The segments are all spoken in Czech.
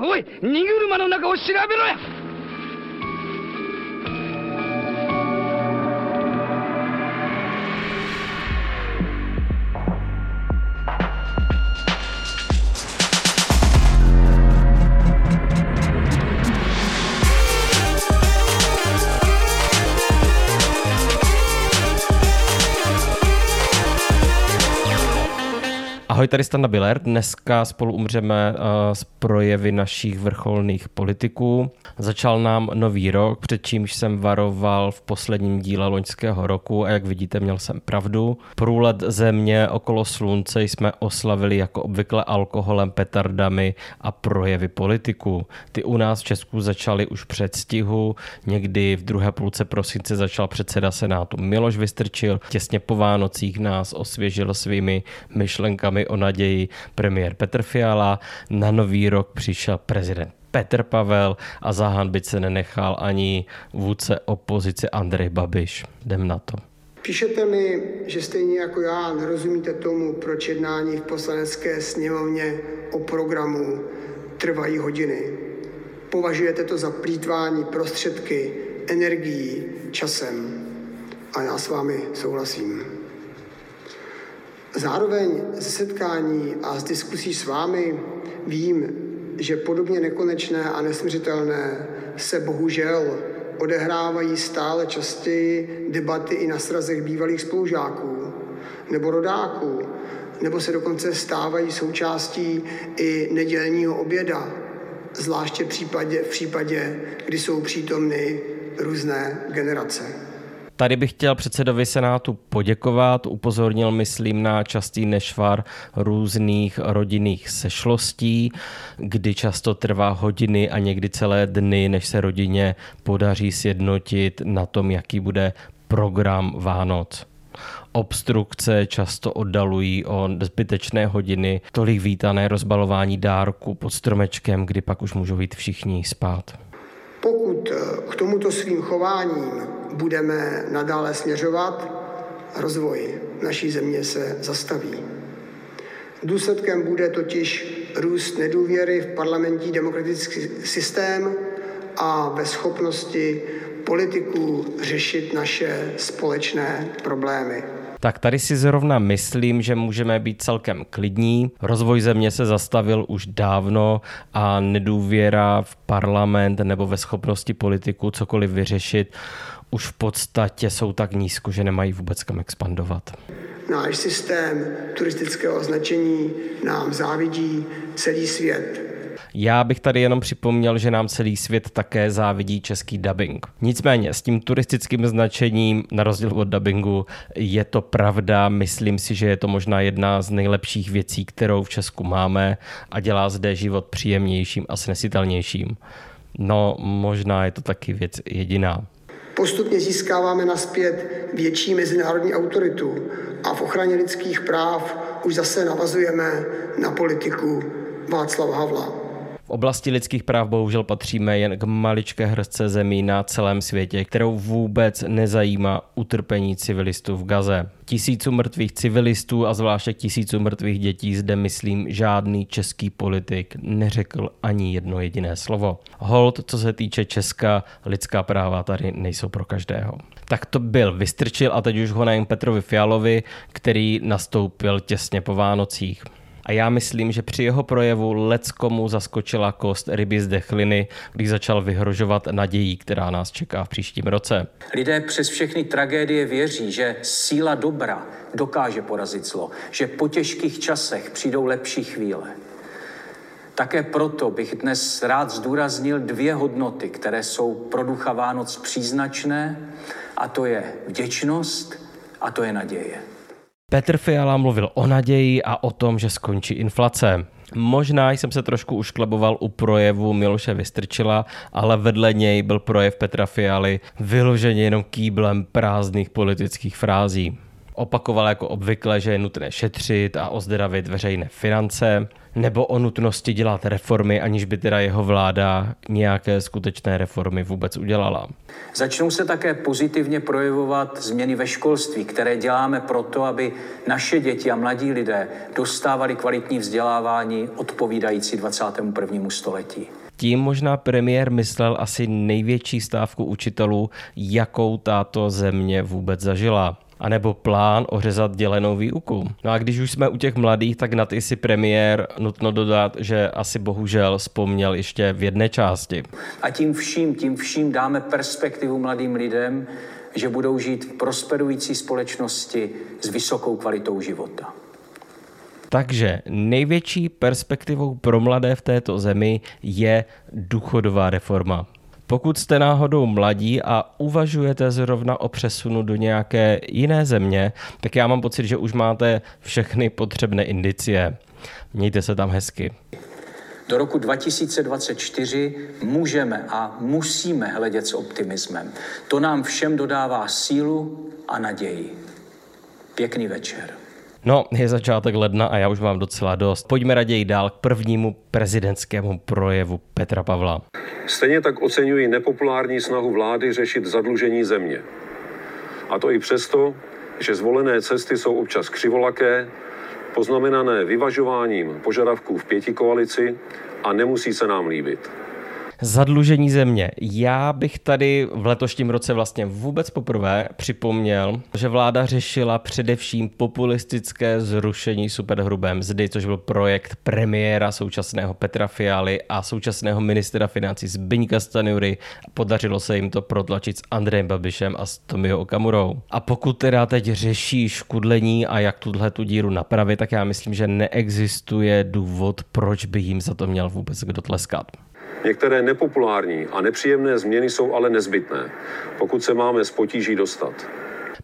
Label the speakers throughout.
Speaker 1: おい荷車の中を調べろや。
Speaker 2: Ahoj, tady Standa Biller. Dneska spolu umřeme z eh, projevy našich vrcholných politiků. Začal nám nový rok, před čímž jsem varoval v posledním díle loňského roku a jak vidíte, měl jsem pravdu. Průlet země okolo slunce jsme oslavili jako obvykle alkoholem, petardami a projevy politiků. Ty u nás v Česku začaly už před stihu, někdy v druhé půlce prosince začal předseda Senátu Miloš Vystrčil, těsně po Vánocích nás osvěžil svými myšlenkami o naději premiér Petr Fiala. Na nový rok přišel prezident Petr Pavel a zahanbit se nenechal ani vůdce opozice Andrej Babiš. Jdem na to.
Speaker 3: Píšete mi, že stejně jako já nerozumíte tomu, proč jednání v poslanecké sněmovně o programu trvají hodiny. Považujete to za plítvání prostředky, energií, časem. A já s vámi souhlasím. Zároveň ze setkání a z diskusí s vámi vím, že podobně nekonečné a nesměřitelné se bohužel odehrávají stále častěji debaty i na srazech bývalých spolužáků nebo rodáků, nebo se dokonce stávají součástí i nedělního oběda, zvláště v případě, v případě kdy jsou přítomny různé generace.
Speaker 2: Tady bych chtěl předsedovi Senátu poděkovat. Upozornil, myslím, na častý nešvar různých rodinných sešlostí, kdy často trvá hodiny a někdy celé dny, než se rodině podaří sjednotit na tom, jaký bude program Vánoc obstrukce často oddalují o zbytečné hodiny, tolik vítané rozbalování dárku pod stromečkem, kdy pak už můžou jít všichni spát.
Speaker 3: Pokud k tomuto svým chováním budeme nadále směřovat, rozvoj naší země se zastaví. Důsledkem bude totiž růst nedůvěry v parlamentní demokratický systém a ve schopnosti politiků řešit naše společné problémy.
Speaker 2: Tak tady si zrovna myslím, že můžeme být celkem klidní. Rozvoj země se zastavil už dávno a nedůvěra v parlament nebo ve schopnosti politiků cokoliv vyřešit už v podstatě jsou tak nízko, že nemají vůbec kam expandovat.
Speaker 3: Náš systém turistického označení nám závidí celý svět.
Speaker 2: Já bych tady jenom připomněl, že nám celý svět také závidí český dubbing. Nicméně s tím turistickým značením, na rozdíl od dubbingu, je to pravda. Myslím si, že je to možná jedna z nejlepších věcí, kterou v Česku máme a dělá zde život příjemnějším a snesitelnějším. No, možná je to taky věc jediná.
Speaker 3: Postupně získáváme naspět větší mezinárodní autoritu a v ochraně lidských práv už zase navazujeme na politiku Václava Havla.
Speaker 2: V oblasti lidských práv bohužel patříme jen k maličké hrdce zemí na celém světě, kterou vůbec nezajímá utrpení civilistů v Gaze. Tisíců mrtvých civilistů a zvláště tisíců mrtvých dětí zde, myslím, žádný český politik neřekl ani jedno jediné slovo. Hold, co se týče Česka, lidská práva tady nejsou pro každého. Tak to byl Vystrčil a teď už ho najím Petrovi Fialovi, který nastoupil těsně po Vánocích a já myslím, že při jeho projevu leckomu zaskočila kost ryby z dechliny, když začal vyhrožovat nadějí, která nás čeká v příštím roce.
Speaker 4: Lidé přes všechny tragédie věří, že síla dobra dokáže porazit zlo, že po těžkých časech přijdou lepší chvíle. Také proto bych dnes rád zdůraznil dvě hodnoty, které jsou pro ducha Vánoc příznačné, a to je vděčnost a to je naděje.
Speaker 2: Petr Fiala mluvil o naději a o tom, že skončí inflace. Možná jsem se trošku uškleboval u projevu Miloše Vystrčila, ale vedle něj byl projev Petra Fialy vyloženě jenom kýblem prázdných politických frází. Opakoval jako obvykle, že je nutné šetřit a ozdravit veřejné finance, nebo o nutnosti dělat reformy, aniž by teda jeho vláda nějaké skutečné reformy vůbec udělala.
Speaker 4: Začnou se také pozitivně projevovat změny ve školství, které děláme proto, aby naše děti a mladí lidé dostávali kvalitní vzdělávání odpovídající 21. století.
Speaker 2: Tím možná premiér myslel asi největší stávku učitelů, jakou tato země vůbec zažila anebo plán ořezat dělenou výuku. No a když už jsme u těch mladých, tak na ty si premiér nutno dodat, že asi bohužel vzpomněl ještě v jedné části.
Speaker 4: A tím vším, tím vším dáme perspektivu mladým lidem, že budou žít v prosperující společnosti s vysokou kvalitou života.
Speaker 2: Takže největší perspektivou pro mladé v této zemi je důchodová reforma. Pokud jste náhodou mladí a uvažujete zrovna o přesunu do nějaké jiné země, tak já mám pocit, že už máte všechny potřebné indicie. Mějte se tam hezky.
Speaker 4: Do roku 2024 můžeme a musíme hledět s optimismem. To nám všem dodává sílu a naději. Pěkný večer.
Speaker 2: No, je začátek ledna a já už mám docela dost. Pojďme raději dál k prvnímu prezidentskému projevu Petra Pavla.
Speaker 5: Stejně tak oceňuji nepopulární snahu vlády řešit zadlužení země. A to i přesto, že zvolené cesty jsou občas křivolaké, poznamenané vyvažováním požadavků v pěti koalici a nemusí se nám líbit.
Speaker 2: Zadlužení země. Já bych tady v letošním roce vlastně vůbec poprvé připomněl, že vláda řešila především populistické zrušení superhrubé mzdy, což byl projekt premiéra současného Petra Fialy a současného ministra financí Zbyňka Stanjury. Podařilo se jim to protlačit s Andrejem Babišem a s Tomio Okamurou. A pokud teda teď řeší škudlení a jak tuhle tu díru napravit, tak já myslím, že neexistuje důvod, proč by jim za to měl vůbec kdo tleskat.
Speaker 5: Některé nepopulární a nepříjemné změny jsou ale nezbytné, pokud se máme z potíží dostat.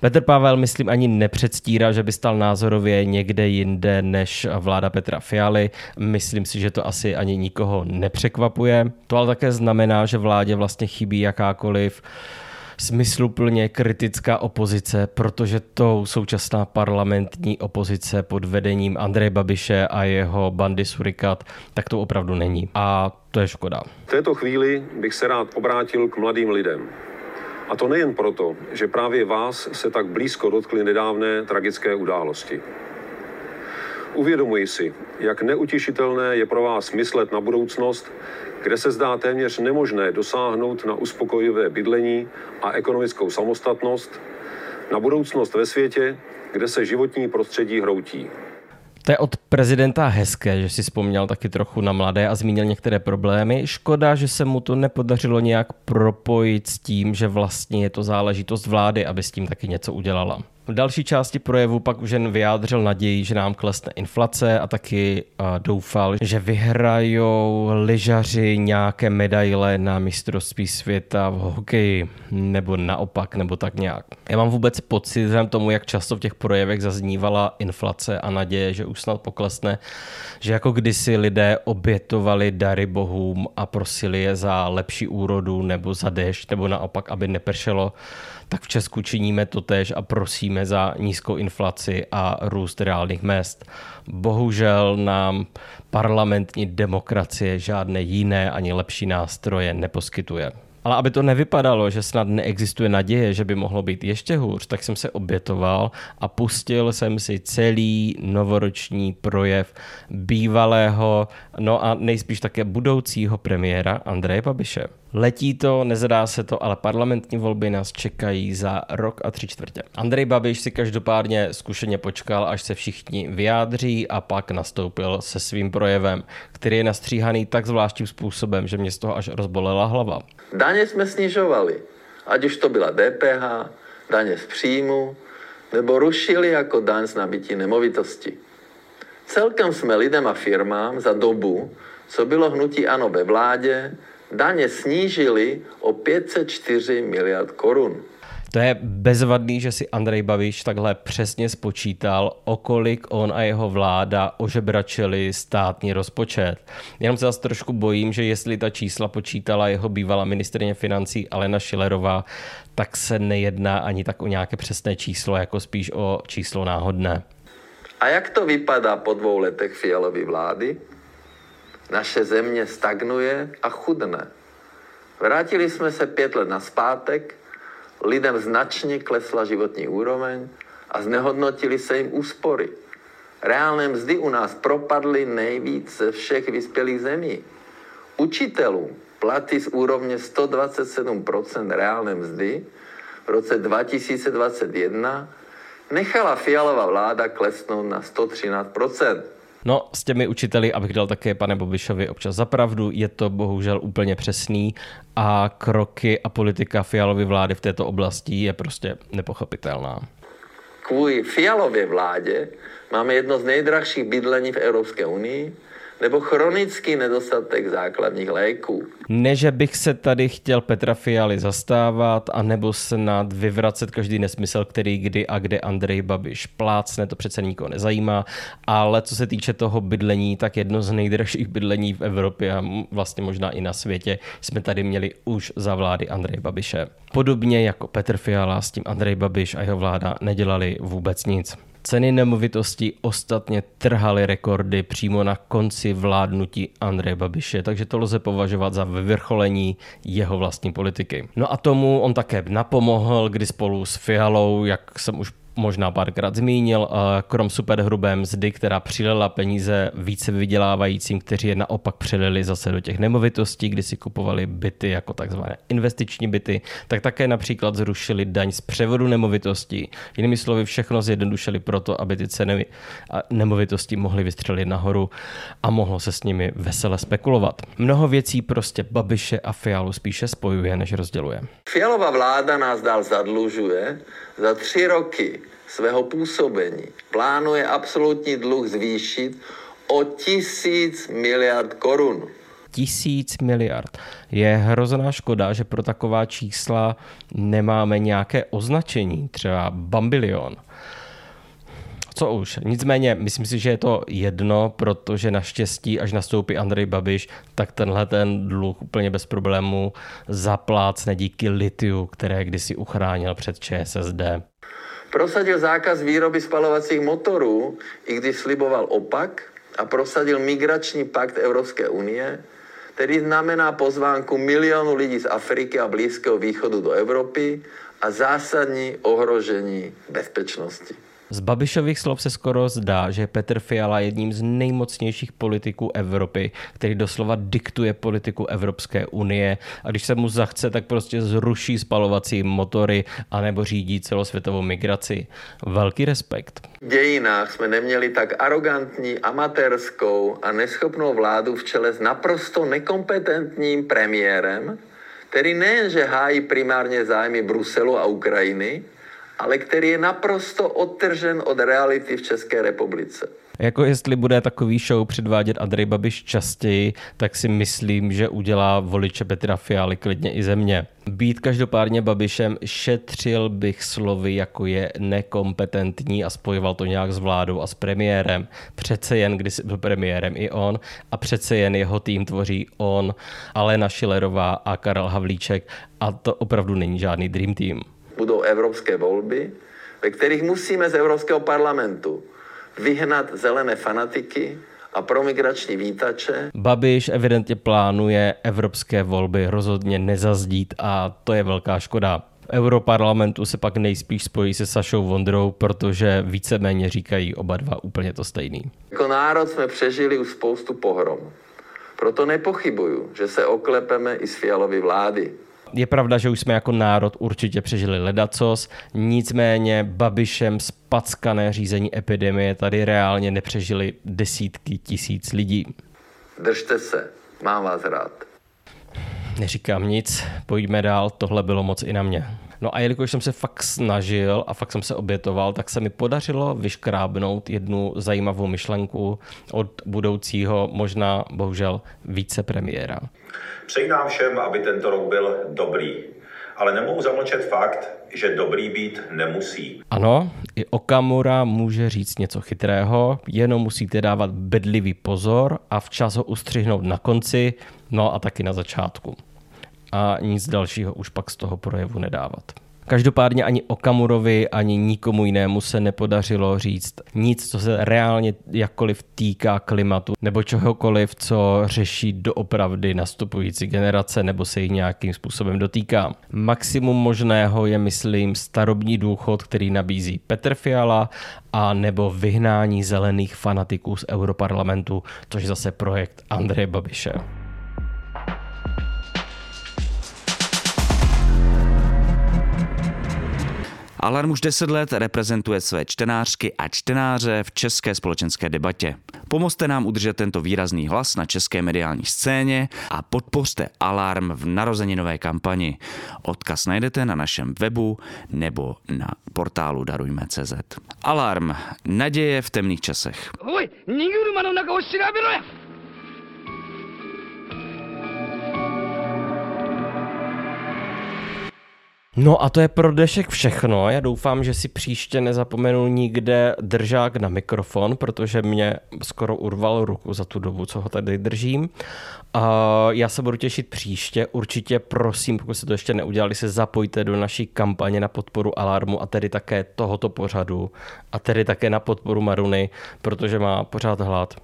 Speaker 2: Petr Pavel, myslím, ani nepředstírá, že by stal názorově někde jinde než vláda Petra Fialy. Myslím si, že to asi ani nikoho nepřekvapuje. To ale také znamená, že vládě vlastně chybí jakákoliv smysluplně kritická opozice, protože tou současná parlamentní opozice pod vedením Andreje Babiše a jeho bandy Surikat, tak to opravdu není. A to je škoda.
Speaker 5: V této chvíli bych se rád obrátil k mladým lidem. A to nejen proto, že právě vás se tak blízko dotkly nedávné tragické události. Uvědomuji si, jak neutěšitelné je pro vás myslet na budoucnost, kde se zdá téměř nemožné dosáhnout na uspokojivé bydlení a ekonomickou samostatnost, na budoucnost ve světě, kde se životní prostředí hroutí.
Speaker 2: To je od prezidenta hezké, že si vzpomněl taky trochu na mladé a zmínil některé problémy. Škoda, že se mu to nepodařilo nějak propojit s tím, že vlastně je to záležitost vlády, aby s tím taky něco udělala. V další části projevu pak už jen vyjádřil naději, že nám klesne inflace a taky doufal, že vyhrajou lyžaři nějaké medaile na mistrovství světa v hokeji, nebo naopak, nebo tak nějak. Já mám vůbec pocit, že tomu, jak často v těch projevech zaznívala inflace a naděje, že už snad poklesne, že jako kdysi lidé obětovali dary bohům a prosili je za lepší úrodu nebo za déšť, nebo naopak, aby nepršelo, tak v Česku činíme to tež a prosíme za nízkou inflaci a růst reálných mest. Bohužel nám parlamentní demokracie žádné jiné ani lepší nástroje neposkytuje. Ale aby to nevypadalo, že snad neexistuje naděje, že by mohlo být ještě hůř, tak jsem se obětoval a pustil jsem si celý novoroční projev bývalého, no a nejspíš také budoucího premiéra Andreje Babiše. Letí to, nezadá se to, ale parlamentní volby nás čekají za rok a tři čtvrtě. Andrej Babiš si každopádně zkušeně počkal, až se všichni vyjádří a pak nastoupil se svým projevem, který je nastříhaný tak zvláštním způsobem, že mě z toho až rozbolela hlava.
Speaker 6: Daně jsme snižovali, ať už to byla DPH, daně z příjmu, nebo rušili jako daň z nabití nemovitosti. Celkem jsme lidem a firmám za dobu, co bylo hnutí ANO ve vládě, daně snížili o 504 miliard korun.
Speaker 2: To je bezvadný, že si Andrej Babiš takhle přesně spočítal, o kolik on a jeho vláda ožebračili státní rozpočet. Jenom se zase trošku bojím, že jestli ta čísla počítala jeho bývalá ministrině financí Alena Šilerová, tak se nejedná ani tak o nějaké přesné číslo, jako spíš o číslo náhodné.
Speaker 6: A jak to vypadá po dvou letech Fialovy vlády? Naše země stagnuje a chudne. Vrátili jsme se pět let naspátek, lidem značně klesla životní úroveň a znehodnotili se jim úspory. Reálné mzdy u nás propadly nejvíc ze všech vyspělých zemí. Učitelům platy z úrovně 127% reálné mzdy v roce 2021 nechala fialová vláda klesnout na 113%.
Speaker 2: No, s těmi učiteli, abych dal také pane Bobišovi občas za pravdu, je to bohužel úplně přesný a kroky a politika Fialovy vlády v této oblasti je prostě nepochopitelná.
Speaker 6: Kvůli Fialově vládě máme jedno z nejdražších bydlení v Evropské unii, nebo chronický nedostatek základních léků.
Speaker 2: Ne, že bych se tady chtěl Petra Fialy zastávat a nebo snad vyvracet každý nesmysl, který kdy a kde Andrej Babiš plácne, to přece nikoho nezajímá, ale co se týče toho bydlení, tak jedno z nejdražších bydlení v Evropě a vlastně možná i na světě jsme tady měli už za vlády Andreje Babiše. Podobně jako Petr Fiala s tím Andrej Babiš a jeho vláda nedělali vůbec nic. Ceny nemovitostí ostatně trhaly rekordy přímo na konci vládnutí Andreje Babiše, takže to lze považovat za vyvrcholení jeho vlastní politiky. No a tomu on také napomohl, kdy spolu s Fialou, jak jsem už možná párkrát zmínil, krom superhrubé mzdy, která přilela peníze více vydělávajícím, kteří je naopak přelili zase do těch nemovitostí, kdy si kupovali byty jako takzvané investiční byty, tak také například zrušili daň z převodu nemovitostí. Jinými slovy, všechno zjednodušili proto, aby ty ceny nemovitostí mohly vystřelit nahoru a mohlo se s nimi vesele spekulovat. Mnoho věcí prostě Babiše a Fialu spíše spojuje, než rozděluje.
Speaker 6: Fialová vláda nás dál zadlužuje, za tři roky svého působení plánuje absolutní dluh zvýšit o tisíc miliard korun.
Speaker 2: Tisíc miliard. Je hrozná škoda, že pro taková čísla nemáme nějaké označení, třeba bambilion. Co už. Nicméně, myslím si, že je to jedno, protože naštěstí, až nastoupí Andrej Babiš, tak tenhle ten dluh úplně bez problému zaplácne díky litiu, které kdysi uchránil před ČSSD.
Speaker 6: Prosadil zákaz výroby spalovacích motorů, i když sliboval opak, a prosadil migrační pakt Evropské unie, který znamená pozvánku milionu lidí z Afriky a Blízkého východu do Evropy a zásadní ohrožení bezpečnosti.
Speaker 2: Z Babišových slov se skoro zdá, že Petr Fiala je jedním z nejmocnějších politiků Evropy, který doslova diktuje politiku Evropské unie a když se mu zachce, tak prostě zruší spalovací motory anebo řídí celosvětovou migraci. Velký respekt.
Speaker 6: V dějinách jsme neměli tak arrogantní, amatérskou a neschopnou vládu v čele s naprosto nekompetentním premiérem, který nejenže hájí primárně zájmy Bruselu a Ukrajiny, ale který je naprosto odtržen od reality v České republice.
Speaker 2: Jako jestli bude takový show předvádět Andrej Babiš častěji, tak si myslím, že udělá voliče Petra Fialy klidně i země. Být každopádně Babišem šetřil bych slovy, jako je nekompetentní a spojoval to nějak s vládou a s premiérem. Přece jen, když byl premiérem i on a přece jen jeho tým tvoří on, Alena Šilerová a Karel Havlíček a to opravdu není žádný dream team
Speaker 6: budou evropské volby, ve kterých musíme z Evropského parlamentu vyhnat zelené fanatiky a promigrační vítače.
Speaker 2: Babiš evidentně plánuje evropské volby rozhodně nezazdít a to je velká škoda. V Europarlamentu se pak nejspíš spojí se Sašou Vondrou, protože víceméně říkají oba dva úplně to stejný.
Speaker 6: Jako národ jsme přežili už spoustu pohrom. Proto nepochybuju, že se oklepeme i z fialovy vlády.
Speaker 2: Je pravda, že už jsme jako národ určitě přežili ledacos, nicméně Babišem spackané řízení epidemie tady reálně nepřežili desítky tisíc lidí.
Speaker 6: Držte se, mám vás rád.
Speaker 2: Neříkám nic, pojďme dál, tohle bylo moc i na mě. No a jelikož jsem se fakt snažil a fakt jsem se obětoval, tak se mi podařilo vyškrábnout jednu zajímavou myšlenku od budoucího, možná bohužel vicepremiéra.
Speaker 7: Přeji nám všem, aby tento rok byl dobrý. Ale nemohu zamlčet fakt, že dobrý být nemusí.
Speaker 2: Ano, i Okamura může říct něco chytrého, jenom musíte dávat bedlivý pozor a včas ho ustřihnout na konci, no a taky na začátku. A nic dalšího už pak z toho projevu nedávat. Každopádně ani Okamurovi, ani nikomu jinému se nepodařilo říct nic, co se reálně jakkoliv týká klimatu nebo čehokoliv, co řeší doopravdy nastupující generace nebo se jich nějakým způsobem dotýká. Maximum možného je, myslím, starobní důchod, který nabízí Petr Fiala a nebo vyhnání zelených fanatiků z Europarlamentu, což je zase projekt Andreje Babiše.
Speaker 8: Alarm už 10 let reprezentuje své čtenářky a čtenáře v české společenské debatě. Pomozte nám udržet tento výrazný hlas na české mediální scéně a podpořte Alarm v narozeninové kampani. Odkaz najdete na našem webu nebo na portálu Darujme.cz. Alarm. Naděje v temných časech.
Speaker 1: おい荷車の中を調べろや
Speaker 2: No a to je pro dnešek všechno. Já doufám, že si příště nezapomenu nikde držák na mikrofon, protože mě skoro urval ruku za tu dobu, co ho tady držím. A já se budu těšit příště. Určitě prosím, pokud jste to ještě neudělali, se zapojte do naší kampaně na podporu Alarmu a tedy také tohoto pořadu a tedy také na podporu Maruny, protože má pořád hlad.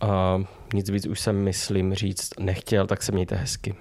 Speaker 2: A nic víc už jsem, myslím, říct nechtěl, tak se mějte hezky.